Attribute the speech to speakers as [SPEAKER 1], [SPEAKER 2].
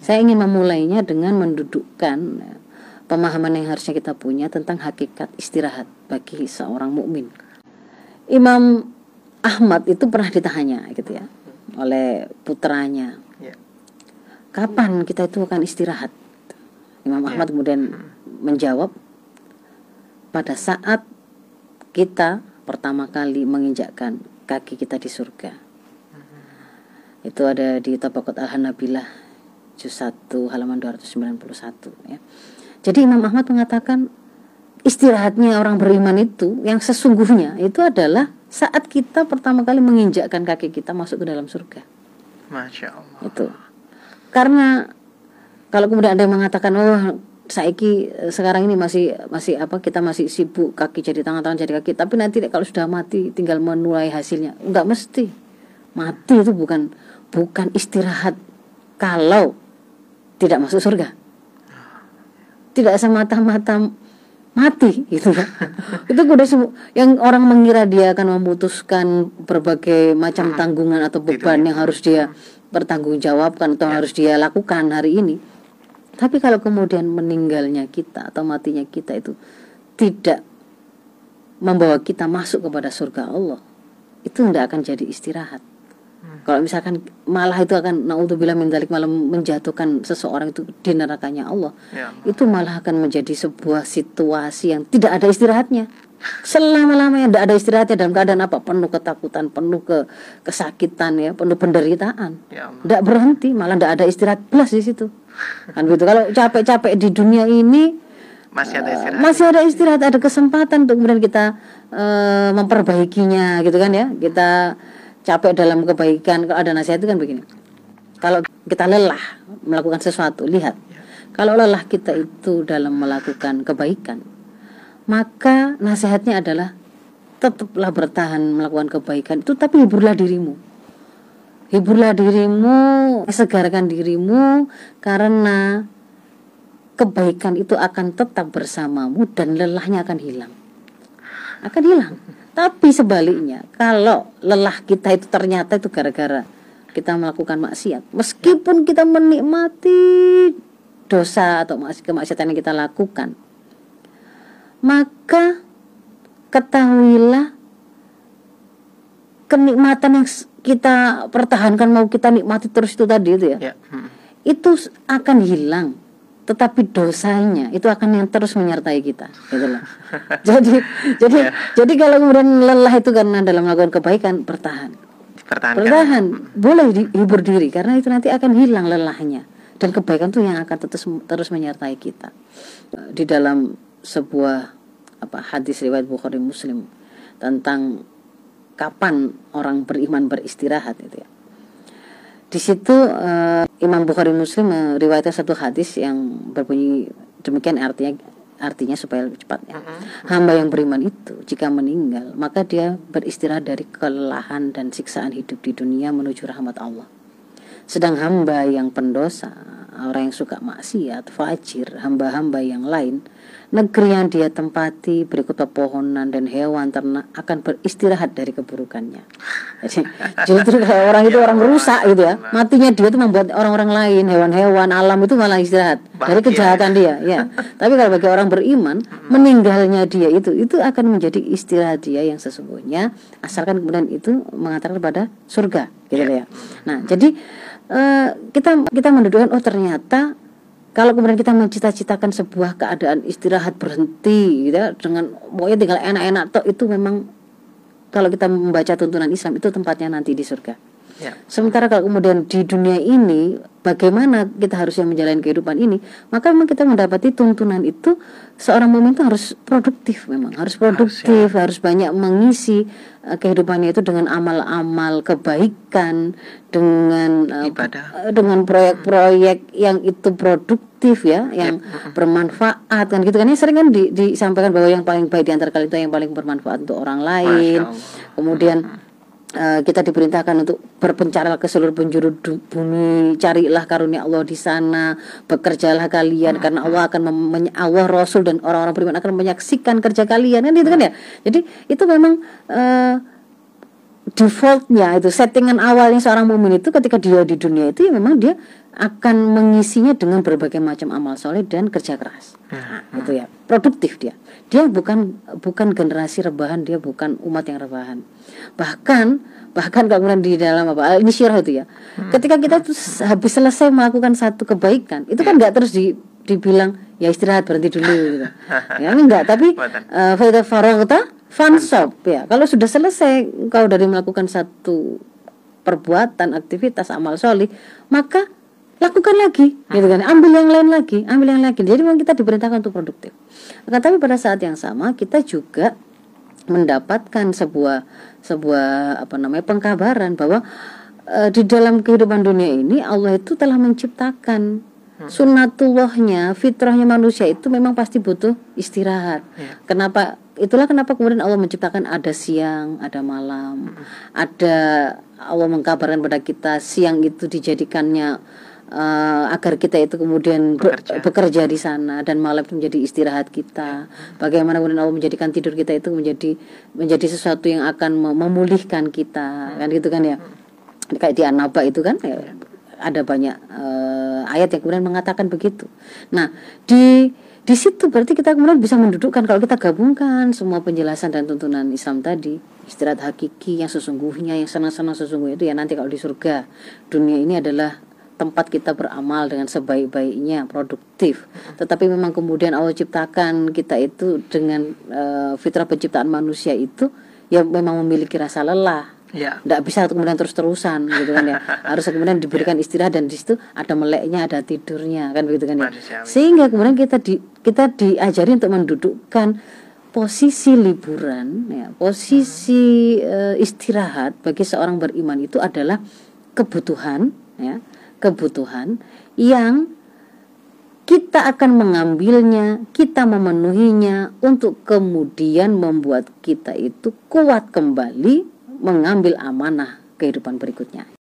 [SPEAKER 1] Saya ingin memulainya dengan mendudukkan ya, pemahaman yang harusnya kita punya tentang hakikat istirahat bagi seorang mukmin. Imam Ahmad itu pernah ditanya gitu ya oleh putranya.
[SPEAKER 2] Ya.
[SPEAKER 1] Kapan kita itu akan istirahat? Imam
[SPEAKER 2] Ya.
[SPEAKER 1] Ahmad kemudian menjawab pada saat kita pertama kali menginjakkan kaki kita di surga. Itu ada di Tabaqat Al-Hanabilah juz 1 halaman 291 ya. Jadi Imam Ahmad mengatakan istirahatnya orang beriman itu yang sesungguhnya itu adalah saat kita pertama kali menginjakkan kaki kita masuk ke dalam surga.
[SPEAKER 2] Masya Allah.
[SPEAKER 1] Itu. Karena kalau kemudian ada yang mengatakan oh saiki eh, sekarang ini masih masih apa kita masih sibuk kaki jadi tangan tangan jadi kaki tapi nanti kalau sudah mati tinggal menuai hasilnya enggak mesti mati itu bukan bukan istirahat kalau tidak masuk surga. Tidak semata-mata mati gitu ya itu udah yang orang mengira dia akan memutuskan berbagai macam tanggungan atau beban yang harus dia pertanggungjawabkan atau harus dia lakukan hari ini. Tapi kalau kemudian meninggalnya kita atau matinya kita itu tidak membawa kita masuk kepada surga Allah itu tidak akan jadi istirahat kalau misalkan malah itu akan naudzubillah min dzalik malah menjatuhkan seseorang itu di nerakanya Allah
[SPEAKER 2] Ya.
[SPEAKER 1] itu malah akan menjadi sebuah situasi yang tidak ada istirahatnya. Selama-lamanya tidak ada istirahatnya dalam keadaan apa penuh ketakutan penuh ke kesakitan ya penuh penderitaan.
[SPEAKER 2] Ya
[SPEAKER 1] tidak berhenti malah tidak ada istirahat plus di situ. Kan begitu kalau capek-capek di dunia ini
[SPEAKER 2] Masih ada
[SPEAKER 1] eh,
[SPEAKER 2] istirahat.
[SPEAKER 1] masih ada istirahat ada kesempatan untuk kemudian kita eh, memperbaikinya gitu kan ya. Kita capek dalam kebaikan kalau ada nasihat itu kan begini. Kalau kita lelah melakukan sesuatu lihat. Kalau lelah kita itu dalam melakukan kebaikan maka nasihatnya adalah tetaplah bertahan melakukan kebaikan itu tapi hiburlah dirimu. Hiburlah dirimu segarkan dirimu karena kebaikan itu akan tetap bersamamu dan lelahnya akan hilang. Akan hilang tapi sebaliknya kalau lelah kita itu ternyata itu gara-gara kita melakukan maksiat meskipun kita menikmati dosa atau maksi- kemaksiatan yang kita lakukan maka ketahuilah kenikmatan yang kita pertahankan mau kita nikmati terus itu tadi itu ya
[SPEAKER 2] Ya. Hmm.
[SPEAKER 1] itu akan hilang tetapi dosanya itu akan yang terus menyertai kita gitu loh. jadi jadi
[SPEAKER 2] Ya.
[SPEAKER 1] jadi kalau kemudian lelah itu karena dalam melakukan kebaikan bertahan. Bertahan boleh dihibur diri karena itu nanti akan hilang lelahnya. Dan kebaikan itu yang akan terus terus menyertai kita. Di dalam sebuah apa hadis riwayat Bukhari Muslim tentang kapan orang beriman beristirahat itu ya di situ eh, Imam Bukhari Muslim meriwayatkan satu hadis yang berbunyi demikian artinya artinya supaya lebih cepat ya. Hamba yang beriman itu jika meninggal maka dia beristirahat dari kelelahan dan siksaan hidup di dunia menuju rahmat Allah. Sedang hamba yang pendosa, orang yang suka maksiat, fajir, hamba-hamba yang lain, negeri yang dia tempati berikut pepohonan dan hewan ternak akan beristirahat dari keburukannya. Jadi justru kalau orang itu orang rusak gitu ya, matinya dia itu membuat orang-orang lain, hewan-hewan, alam itu malah istirahat dari kejahatan dia. Ya, tapi kalau bagi orang beriman, meninggalnya dia itu itu akan menjadi istirahat dia yang sesungguhnya, asalkan kemudian itu mengatakan kepada surga, gitu ya. Nah, jadi eh, kita kita mendudukkan oh ternyata kalau kemudian kita mencita-citakan sebuah keadaan istirahat berhenti gitu ya, dengan pokoknya tinggal enak-enak itu memang kalau kita membaca tuntunan Islam itu tempatnya nanti di surga.
[SPEAKER 2] Ya.
[SPEAKER 1] Sementara kalau kemudian di dunia ini bagaimana kita harusnya menjalani kehidupan ini, maka memang kita mendapati tuntunan itu seorang mukmin itu harus produktif memang, harus produktif, harus banyak mengisi eh, kehidupannya itu dengan amal-amal kebaikan, dengan eh,
[SPEAKER 2] Ibadah.
[SPEAKER 1] eh, dengan proyek-proyek yang itu produktif ya, yang bermanfaat kan gitu kan. Ya sering kan di- disampaikan bahwa yang paling baik di antara kalian itu yang paling bermanfaat untuk orang lain. Kemudian eh, kita diperintahkan untuk berpencar ke seluruh penjuru bumi, carilah karunia Allah di sana, bekerjalah kalian karena Allah akan mem- Allah Rasul dan orang-orang beriman akan menyaksikan kerja kalian. Kan gitu kan ya. Jadi itu memang eh, defaultnya itu settingan awalnya seorang mukmin itu ketika dia di dunia itu ya memang dia akan mengisinya dengan berbagai macam amal soleh dan kerja keras. Nah, gitu ya produktif dia. Dia bukan bukan generasi rebahan dia bukan umat yang rebahan. Bahkan bahkan kemudian di dalam apa ini syirah itu ya. Ketika kita tuh habis selesai melakukan satu kebaikan itu kan nggak terus di dibilang ya istirahat berhenti dulu gitu. Ya enggak tapi uh, faragta fansop ya. Kalau sudah selesai kau dari melakukan satu perbuatan aktivitas amal solih maka lakukan lagi gitu kan. Ambil yang lain lagi ambil yang lagi. Jadi memang kita diperintahkan untuk produktif. Nah, tapi pada saat yang sama kita juga mendapatkan sebuah sebuah apa namanya pengkabaran bahwa e, di dalam kehidupan dunia ini Allah itu telah menciptakan hmm. sunnatullahnya fitrahnya manusia itu memang pasti butuh istirahat ya. kenapa itulah kenapa kemudian Allah menciptakan ada siang ada malam hmm. ada Allah mengkabarkan pada kita siang itu dijadikannya uh, agar kita itu kemudian bekerja. bekerja di sana dan malam itu menjadi istirahat kita. Bagaimana kemudian Allah menjadikan tidur kita itu menjadi menjadi sesuatu yang akan memulihkan kita, kan gitu kan ya. Kayak di An-Naba itu kan ya, ada banyak uh, ayat yang kemudian mengatakan begitu. Nah, di di situ berarti kita kemudian bisa mendudukkan kalau kita gabungkan semua penjelasan dan tuntunan Islam tadi istirahat hakiki yang sesungguhnya yang senang-senang sesungguhnya itu ya nanti kalau di surga. Dunia ini adalah tempat kita beramal dengan sebaik-baiknya produktif. Tetapi memang kemudian Allah ciptakan kita itu dengan uh, fitrah penciptaan manusia itu ya memang memiliki rasa lelah
[SPEAKER 2] ya.
[SPEAKER 1] tidak bisa kemudian terus-terusan gitu kan ya. Harus kemudian diberikan istirahat dan di situ ada meleknya ada tidurnya kan begitu kan ya. Sehingga kemudian kita di kita diajari untuk mendudukkan posisi liburan ya. Posisi uh, istirahat bagi seorang beriman itu adalah kebutuhan ya. Kebutuhan yang kita akan mengambilnya, kita memenuhinya untuk kemudian membuat kita itu kuat kembali mengambil amanah kehidupan berikutnya.